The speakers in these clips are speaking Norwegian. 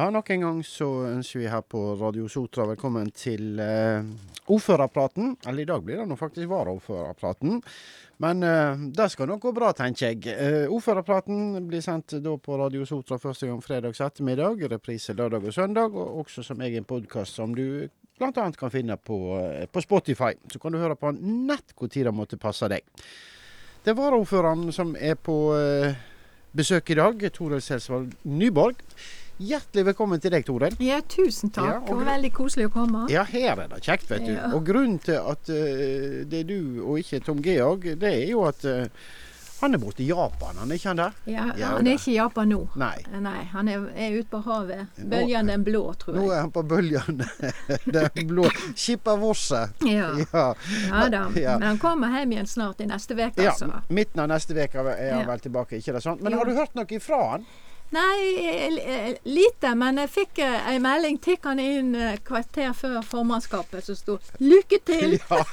Ja, nok en gang så ønsker vi her på Radio Sotra velkommen til eh, ordførerpraten. Eller i dag blir det nå faktisk varaordførerpraten. Men eh, det skal nok gå bra, tenker jeg. Eh, ordførerpraten blir sendt da på Radio Sotra første gang fredags ettermiddag. Reprise lørdag og søndag, og også som egen podkast som du bl.a. kan finne på, eh, på Spotify. Så kan du høre på nett hvor tid det måtte passe deg. Det er varaordføreren som er på eh, besøk i dag, Toril Selsvold Nyborg. Hjertelig velkommen til deg, Toril. Ja, tusen takk. Ja, og det var veldig koselig å komme. Ja, her er det kjekt, vet du. Ja. Og grunnen til at uh, det er du og ikke Tom Georg, det er jo at uh, han er borte i Japan, han er ikke han der? Ja, Ja, han er ikke i Japan nå. Nei. Nei, han er, er ute på havet. Bølgen den blå, tror jeg. Nå er han på bølgen den blå Skippervosse. Ja. Ja. ja da. Ja. Men han kommer hjem igjen snart i neste uke, ja. altså. Midten av neste uke er han Ja. vel tilbake, ikke det sant? Men Jo. har du hørt noe ifra han? Nei, eh, lite. Men jeg fikk eh, ei melding tikk han inn eh, kvarter før formannskapet som sto 'Lykke til'! Ja.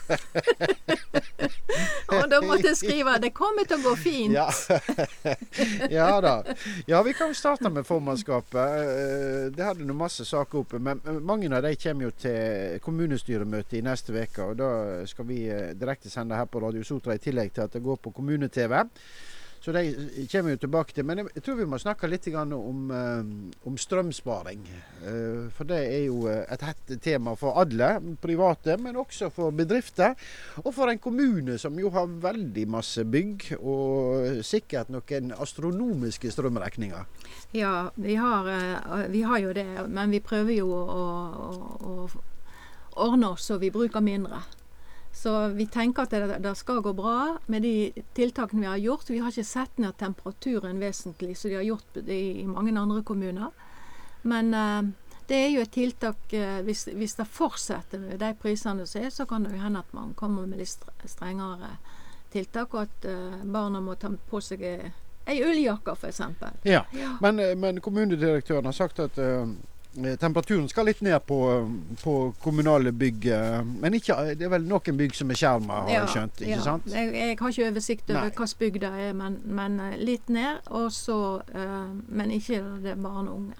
Og da måtte jeg skrive 'Det kommer til å gå fint'. Ja. ja da. Ja, vi kan jo starte med formannskapet. Eh, Det hadde nå masse saker oppe, men mange av de kommer jo til kommunestyremøte i neste uke. Og da skal vi direktesende direkte sende her på Radio Sotra, i tillegg til at det går på kommune-TV. Så de kommer vi tilbake til. Men jeg- tror vi må snakke litt om, eh, om strømsparing. Eh, For det er jo eh, et hett tema for alle, private, men også for bedrifter. Og for en kommune som jo har veldig masse bygg, og sikkert noen astronomiske strømregninger. Ja, vi har, vi har jo det, men vi prøver jo å, å, å ordne oss så vi bruker mindre. Så vi tenker at det, det skal gå bra med de tiltakene vi har gjort. Vi har ikke sett ned temperaturen vesentlig, som de har gjort i, i mange andre kommuner. Men eh, det er jo et tiltak eh, hvis, hvis det fortsetter med de prisene som er, så kan det jo hende at man kommer med litt strengere tiltak, og at eh, barna må ta på seg eh, ei ulljakke f.eks. Ja. Ja. Men, eh, men kommunedirektøren har sagt at eh, temperaturen skal litt ned på, eh, på kommunale bygg. eh, Men ikke, det er vel noen bygg som er skjerma, har jeg skjønt. ikke ja. sant? Jeg, jeg har ikke oversikt over Nei. hvilken bygg det er, men, men eh, litt ned. Og så, eh, men ikke det er barn og unge.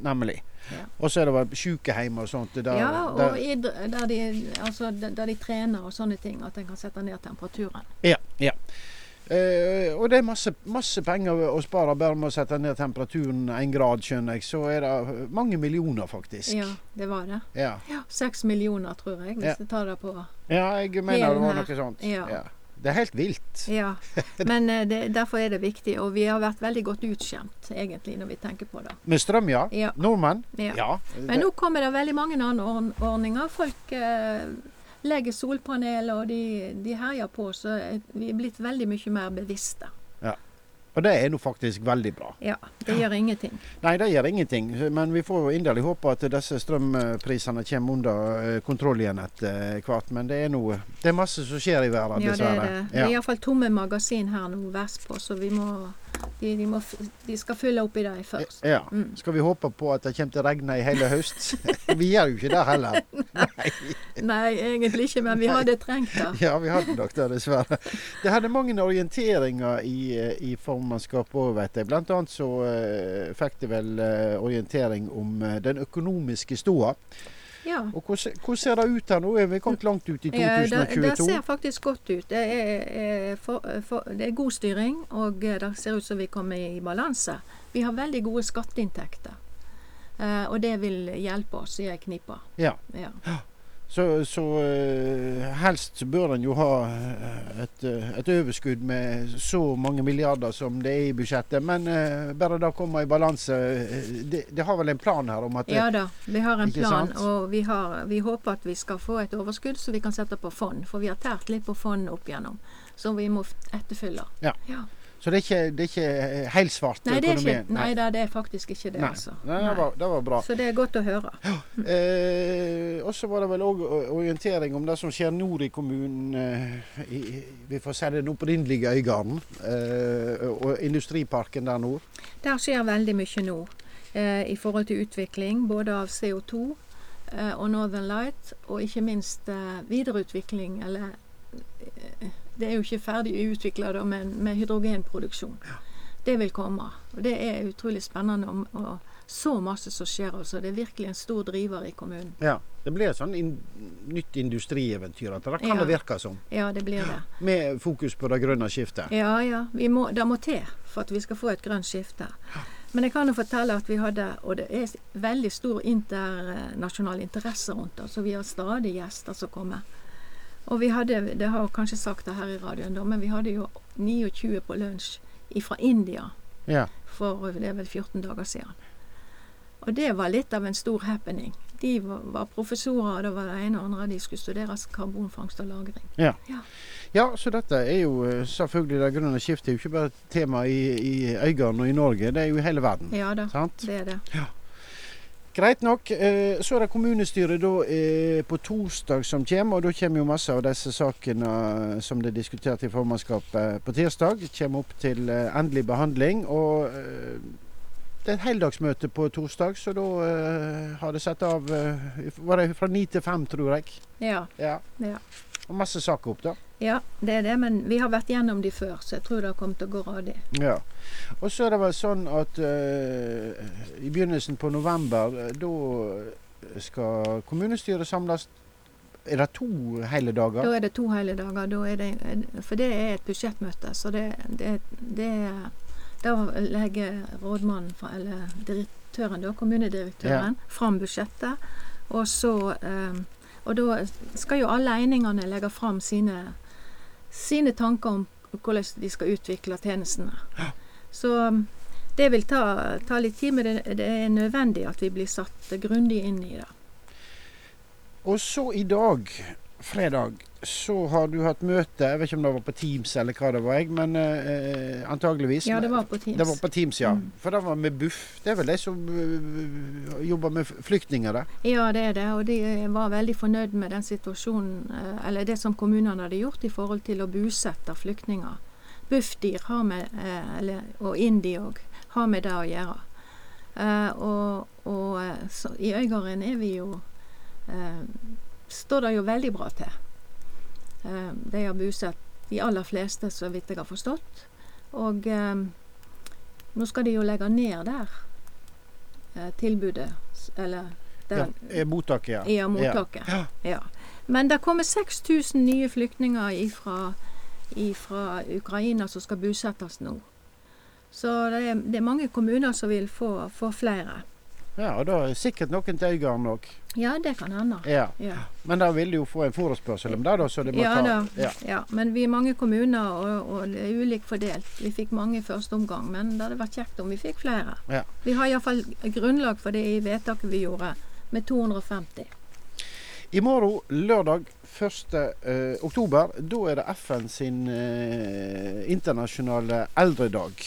Nemlig. Ja. Og så er det vel sykehjem og sånt. Der, ja, og der, der, de, altså, der de trener og sånne ting. At en kan sette ned temperaturen. ja, ja. Eh, og det er masse, masse penger å spare bare med å sette ned temperaturen en grad, skjønner jeg. Så er det mange millioner, faktisk. Ja, det var det. Ja. Ja, Seks millioner, tror jeg, hvis Ja. jeg tar det på Ja, jeg mener det var noe sånt. ja. Det er helt vilt. Ja. Men eh, det, derfor er det viktig. Og vi har vært veldig godt utskjemt, egentlig, når vi tenker på det. Med strøm, ja. Ja. Nordmenn? Ja. Men nå kommer det veldig mange andre ordninger. Folk eh, legger solpaneler, og de, de herjer på. Så eh, vi er blitt veldig mye mer bevisste. Ja. Og det er nå faktisk veldig bra. Ja, det gjør ingenting. Nei, det gjør ingenting. Men vi får inderlig håpe at disse strømprisene kommer under eh, kontroll igjen etter hvert. Men det er noe Det er masse som skjer i verden, Ja, det er dessverre. det. Det er iallfall tomme magasin her nå vestpå, så vi må de, de, må, de skal fylle opp i det først. Ja. Mm. Skal vi håpe på at det kommer til å regne i hele høst? vi gjør jo ikke det heller. Nei, egentlig ikke, men vi hadde trengt det. Ja, vi hadde nok det, dessverre. Det hadde mange orienteringer i, i formannskapet òg, vet jeg. Blant annet så uh, fikk de vel uh, orientering om uh, den økonomiske stoda. Ja. Og hvordan, hvordan ser det ut her nå? Er vi kommet langt ut i 2022? det, det ser faktisk godt ut. Det er, er, for, for, det er god styring, og eh, det ser ut som vi kommer i balanse. Vi har veldig gode skatteinntekter. Eh, og det vil hjelpe oss i ei knipe. Ja. Ja. Så, så eh, helst bør en jo ha eh, et, eh, et overskudd med så mange milliarder som det er i budsjettet. Men uh, bare det kommer i balanse det, det har vel en plan her om at det, ja da, vi har en plan, sant? og vi, har, vi håper at vi skal få et overskudd så vi kan sette på fond. For vi har tært litt på fond opp igjennom, som vi må etterfylle. etterfylle. Ja. Så det er ikke, det er ikke helt svart Nei, det økonomien? ikke, nei da, det er faktisk ikke det, Nei. altså. Nei, det, var, det var bra. Så det er godt å høre. Eh, og så var det vel òg orientering om det som skjer nord i kommunen. Eh, i, vi får si den opprinnelige Øygarden. Eh, og industriparken der nord. Der skjer veldig mye nå eh, i forhold til utvikling både av CO2 eh, og Northern Light, og ikke minst eh, videreutvikling, eller eh, Det er jo ikke ferdig utvikla, men med hydrogenproduksjon. Det vil komme. Og det er utrolig spennende Og, så masse som skjer. altså. Det er virkelig en stor driver i kommunen. Ja. Det blir et sånn in nytt industrieventyr. Det kan Ja. det virke som. Ja, det blir det. Med fokus på det grønne skiftet. Ja, ja. Vi må, det må til for at vi skal få et grønt skifte. Men jeg kan jo fortelle at vi hadde, og det er veldig stor internasjonal interesse rundt det, så vi har stadig gjester som kommer. Og vi hadde, det har jeg kanskje sagt det her i radioen, da, men vi hadde jo 29 på lunsj fra India Ja. for det er vel 14 dager siden. Og det var litt av en stor happening. De var, var professorer, og det var det ene og andre. De skulle studere karbonfangst og -lagring. Ja. Ja. ja, så dette er jo eh, selvfølgelig det grønne skiftet er jo ikke bare et tema i, i Øygarden og i Norge, det er jo i hele verden. Ja da, Sant? det er det. Greit nok. Eh, Så er det kommunestyret da eh, på torsdag som kommer, og da kommer jo masse av disse sakene som det er diskutert i formannskapet på tirsdag, kommer opp til eh, endelig behandling. og eh, det er et heldagsmøte på torsdag, så da eh, har det satt av eh, Var det fra ni til fem, tror jeg. Ja. Ja. Ja. Og masse saker opp, da. Ja, det er det, men vi har vært gjennom de før, så jeg tror det kommer til å gå radig. Ja. Og så er det vel sånn at uh, i begynnelsen på november, eh, da skal kommunestyret samles Er det to hele dager? Da er det to hele dager. Da er det, for det er et budsjettmøte, så det, det, det Da legger rådmannen, eller direktøren, da, kommunedirektøren, fram budsjettet. Og så eh, Og da skal jo alle einingene legge fram sine, sine tanker om hvordan de skal utvikle tjenestene. Så um, det vil ta, ta litt tid, men det, det er nødvendig at vi blir satt grundig inn i det. Og så i dag, fredag, så har du hatt møte. Jeg vet ikke om det var på Teams eller hva det var, jeg, men eh, antageligvis. Ja, det var på Teams. Det var på Teams, ja. Mm. For det var med Buff. Det er vel de som uh, jobber med flyktninger, det. Ja, det er det. Og de var veldig fornøyd med den situasjonen, eh, eller det som kommunene hadde gjort i forhold til å bosette flyktninger. Bufdir har med, eh, eller, og INDI òg, har med det å gjøre. Uh, og og eh, så, i Øygarden er vi jo uh, Står det jo veldig bra til. Eh, de har bosatt de aller fleste, så vidt jeg har forstått. Og eh, nå skal de jo legge ned der eh, tilbudet, eller der, Ja, mottaket, ja. ja, mottaket. Ja. Ja. Men det kommer 6000 nye flyktninger ifra Ukraina som skal bosettes nå. Så det er, det er mange kommuner som vil få, få flere. Ja, og da er sikkert noen til Øygarden òg. Ja, det kan hende. Ja. Ja. Men da vil de jo få en forespørsel om det, da, så det må Ja ta da. Ja. Ja, men vi er mange kommuner, og, og det er ulikt fordelt. Vi fikk mange i første omgang, men det hadde vært kjekt om vi fikk flere. Ja. Vi har iallfall grunnlag for det i vedtaket vi gjorde, med 250. I morgen, lørdag 1. Eh, oktober, da er det FN sin eh, internasjonale eldredag.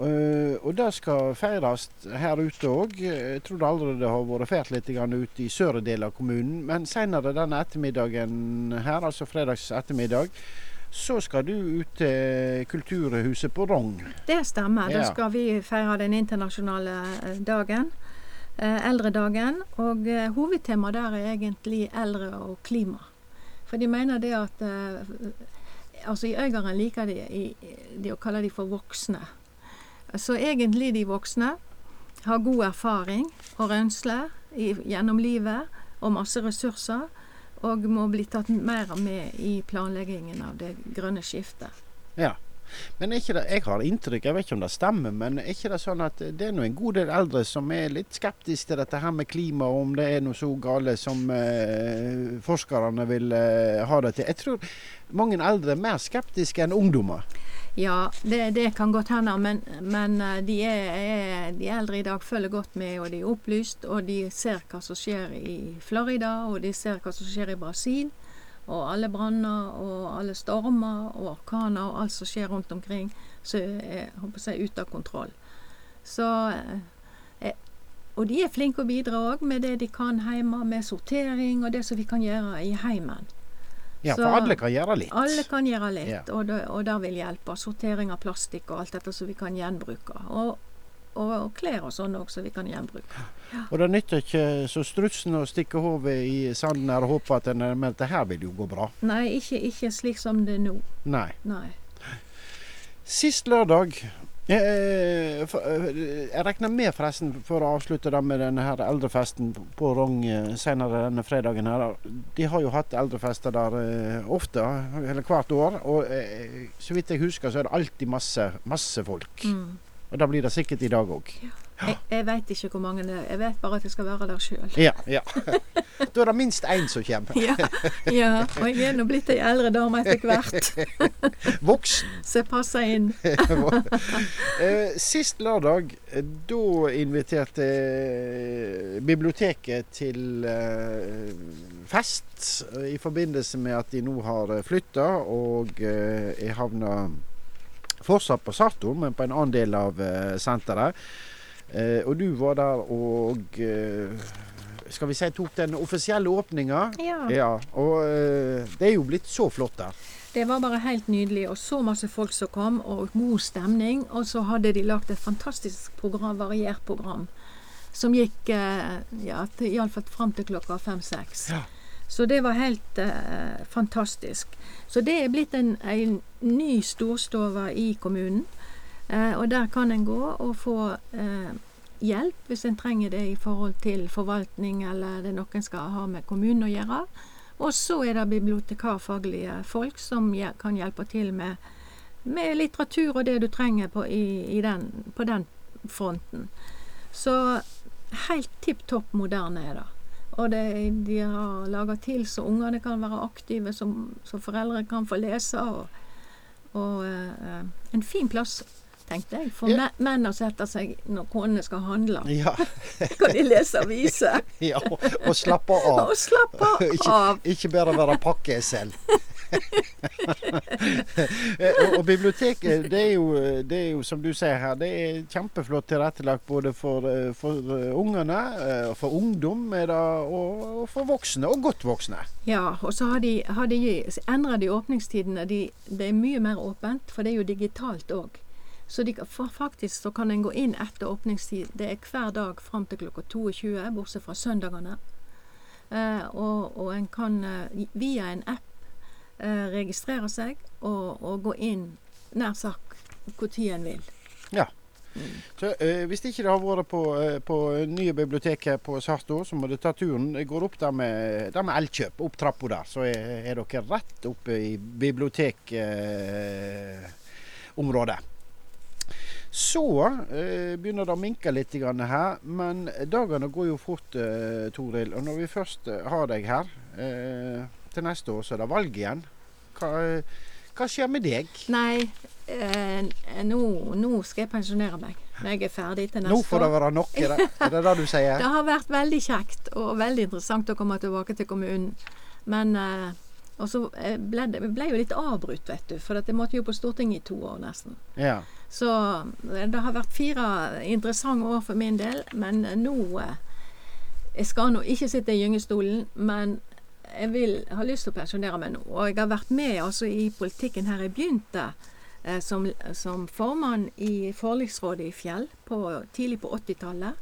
Eh, og det skal feires her ute òg. Jeg tror det allerede har vært feiret litt ute i sørre del av kommunen. Men senere denne ettermiddagen her, altså fredags ettermiddag, så skal du ut til Kulturhuset på Rong. Det stemmer. Da skal vi feire den internasjonale eh, dagen. eh, Eldredagen. Og hovedtemaet der er egentlig eldre og klima. For de mener det at Altså i Øygarden liker de, i- de å kalle de for voksne. Så egentlig de voksne har god erfaring og rønsle gjennom livet og masse ressurser. Og må bli tatt mer med i planleggingen av det grønne skiftet. Ja. Men det, jeg har inntrykk, jeg vet ikke om det stemmer, men er ikke det sånn at det er en god del eldre som er litt skeptiske til dette her med klima, og om det er noe så gale som eh, forskerne vil eh, ha det til? Jeg tror mange eldre er mer skeptiske enn ungdommer. Ja, det, det kan godt hende, men, men eh, de, er, er, de eldre i dag følger godt med, og de er opplyst, og de ser hva som skjer i Florida, og de ser hva som skjer i Brasil. Og alle branner og alle stormer og orkaner og alt som skjer rundt omkring, så er håper jeg, ute av kontroll. Så eh, eh, Og de er flinke å bidra òg med det de kan hjemme, med sortering og det som vi kan gjøre i heimen. Ja, Så for alle kan gjøre litt. Alle kan gjøre litt, Ja. og, det, og det vil hjelpe. Sortering av plastikk og alt dette som vi kan gjenbruke. Og, og, og klær og sånn òg som vi kan gjenbruke. Og det nytter ikke så strutsen å stikke hodet i sanden her og håpe at den, men det her vil jo gå bra. Nei, ikke, ikke slik som det er nå. Nei. Nei. Sist lørdag jeg regner med, forresten, for å avslutte det med denne her eldrefesten på Rong eh, senere denne fredagen her. De har jo hatt eldrefester der eh, ofte, eller hvert år. Og eh, så vidt jeg husker, så er det alltid masse, masse folk. Mm. Og da blir det sikkert i dag òg. Jeg, jeg veit ikke hvor mange det er. Jeg vet bare at jeg skal være der sjøl. Ja, ja. da er det minst én som kommer. Ja, ja, og jeg er nå blitt ei eldre dame etter hvert, Voksen. så jeg passer inn. Eh, Sist lørdag, eh, da inviterte eh, biblioteket til fest i forbindelse med at de nå har flytta og er havna fortsatt på Sarto, men på en annen del av senteret. Eh, og du var der og eh, skal vi si tok den offisielle åpninga. Ja. Ja, og eh, det er jo blitt så flott der. Det var bare helt nydelig, og så masse folk som kom, og god stemning. Og så hadde de lagt et fantastisk program, variert program, som gikk eh, ja, iallfall fram til klokka fem-seks. Ja. Så det var helt eh, fantastisk. Så det er blitt en, en ny storstove i kommunen. Eh, og der kan en gå og få eh, hjelp hvis en trenger det i forhold til forvaltning, eller det noen skal ha med kommunen å gjøre. Og så er det bibliotekarfaglige folk som kan hjelpe til med, med litteratur og det du trenger på, i, i den, på den fronten. Så helt tipp topp moderne er det. Og det, de har laga til så ungene kan være aktive, så foreldre kan få lese. Og, og eh, en fin plass, tenkte jeg, for Ja. me- menn å sette seg når konene skal handle. Ja, Kan de lese aviser ja og, og slappe av. og slappe Ikke, av. ikke bare være pakke selv. og, og biblioteket, det er, jo, det er jo som du sier her, det er kjempeflott tilrettelagt både for, eh, for eh, ungene, eh, for ungdom det, og, og for voksne, og godt voksne. Ja, og så har de, har de endra de åpningstidene. De, det er mye mer åpent, for det er jo digitalt òg. Så de, faktisk så kan en gå inn etter åpningstid. Det er hver dag fram til klokka 22, bortsett fra søndagene. Eh, og, og en kan eh, via en app eh, registrere seg og, og gå inn nær sagt når en vil. Ja, Så eh, Hvis ikke det har vært på, eh, på nye biblioteket på Sartor, så må du ta turen. Går opp der med, der med Elkjøp, opp trappa der. Så er, er dere rett oppe i bibliotekområdet. Eh. Så eh, begynner det å minke litt grann her, men dagene går jo fort, eh, Toril. Og når vi først eh, har deg her, eh, til neste år så er det valg igjen. Hva, hva skjer med deg? Nei, eh, nå, nå skal jeg pensjonere meg når jeg er ferdig til neste Nå får det være nok, er det er det, det du sier? Det har vært veldig kjekt og veldig interessant å komme tilbake til kommunen. Men eh, Og så ble det ble jo litt avbrutt, vet du. For jeg måtte jo på Stortinget i to år nesten. Ja. Så eh, det har vært fire interessante år for min del. Men eh, nå eh, Jeg skal nå ikke sitte i gyngestolen, men jeg vil, har lyst til å pensjonere meg nå. Og jeg har vært med altså, i politikken her jeg begynte. Eh, som, som formann i forliksrådet i Fjell på, tidlig på 80-tallet.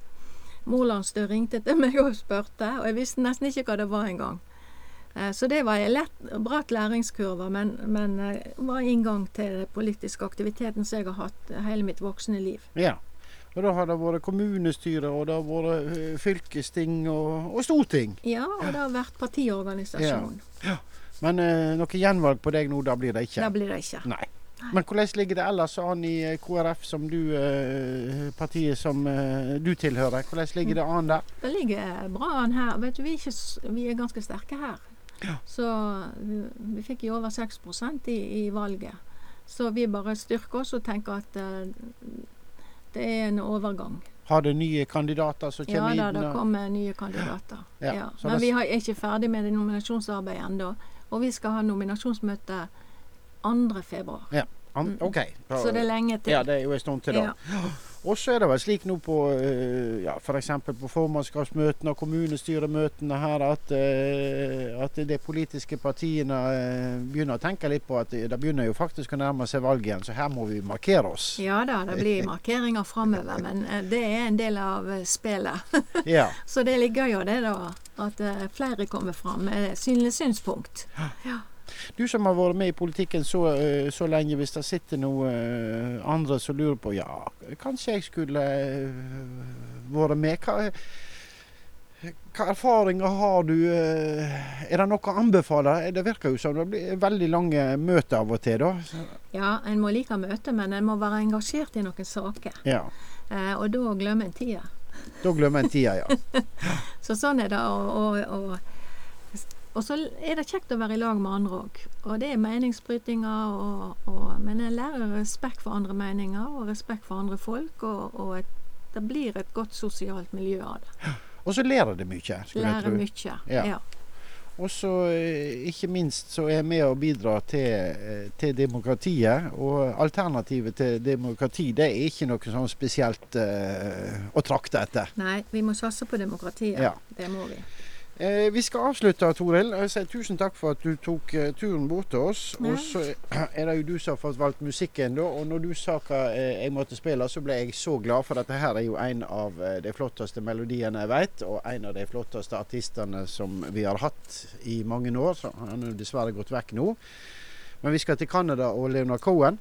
Morlandstø ringte til meg og spurte, og jeg visste nesten ikke hva det var engang. Eh, Så det var en lett, bratt læringskurve, men, men eh, var inngang til den politiske aktiviteten som jeg har hatt hele mitt voksne liv. ja. Og da har det vært kommunestyre, og det har vært eh, fylkesting og, og storting. Ja, og det har vært partiorganisasjon. Men eh, noe gjenvalg på deg nå, da blir det ikke. Det blir det ikke. Nei. Men hvordan ligger det ellers an i KrF, som du, partiet som du tilhører? Hvordan ligger det an der? Det ligger bra an her. Vet du, vi er, ikke, vi er ganske sterke her. Ja. Så vi, vi fikk jo over 6 i, i valget. Så vi bare styrker oss og tenker at uh, det er en overgang. Har det nye kandidater som Ja kommer da, inn? det kommer nye kandidater. Ja, Ja. Men vi har- er ikke ferdig med det nominasjonsarbeidet ennå. Og vi skal ha nominasjonsmøte 2. februar. An, OK. Så det er lenge til. ja, det er jo en stund til da. Og så er det vel slik nå på eh, ja, f.eks. på formannskapsmøtene og kommunestyremøtene her at, eh, at de politiske partiene eh, begynner å tenke litt på at det begynner jo faktisk å nærme seg valg igjen, så her må vi markere oss. ja da, det blir markeringer framover, men det er en del av spillet. Ja. Så det ligger jo det, da. At flere kommer fram med synlige synspunkt. Ja. Du som har vært med i politikken så, eh, så lenge, hvis det sitter noen eh, andre som lurer på ja, kanskje jeg skulle eh, vært med. Hva, hva erfaringer har du? Er det noe å anbefale? Det virker jo som det blir veldig lange møter av og til, da. Ja, en må like møte, men en må være engasjert i noen saker. Ja. Eh, og da glemmer en tida. Da glemmer en tida, ja. Så sånn er det. Og, og, og, og så er det kjekt å være i lag med andre òg. Og det er meningsbrytinger, og, og, men en lærer respekt for andre meninger og respekt for andre folk. Og, og et, det blir et godt sosialt miljø av det. Og så lærer det mye, skulle jeg Lærer tro. mye. Ja. Ja. Og så eh, ikke minst så er jeg med å bidra til, eh, til demokratiet. Og alternativet til demokrati det er ikke noe sånn spesielt uh, å trakte etter. Nei, vi må satse på demokratiet. Ja. Det må vi. Eh, vi skal avslutte, Toril. Jeg sier tusen takk for at du tok eh, turen bort til oss. Ja. Og så er det jo du som har fått valgt musikken, da. Og når du sa hva eh, jeg måtte spille, så ble jeg så glad, for dette her er jo en av eh, de flotteste melodiene jeg vet, og en av de flotteste artistene som vi har hatt i mange år. Så han har dessverre gått vekk nå. Men vi skal til Canada og Leonard Cohen.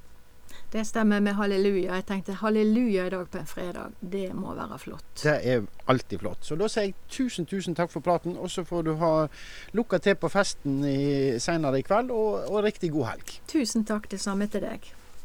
Det stemmer med halleluja. Jeg tenkte halleluja i dag på en fredag. Det må være flott. Det er alltid flott. Så da sier jeg tusen, tusen takk for praten. Og så får du ha lukka til på festen i, senere i kveld, og, og riktig god helg. Tusen takk, det samme til deg.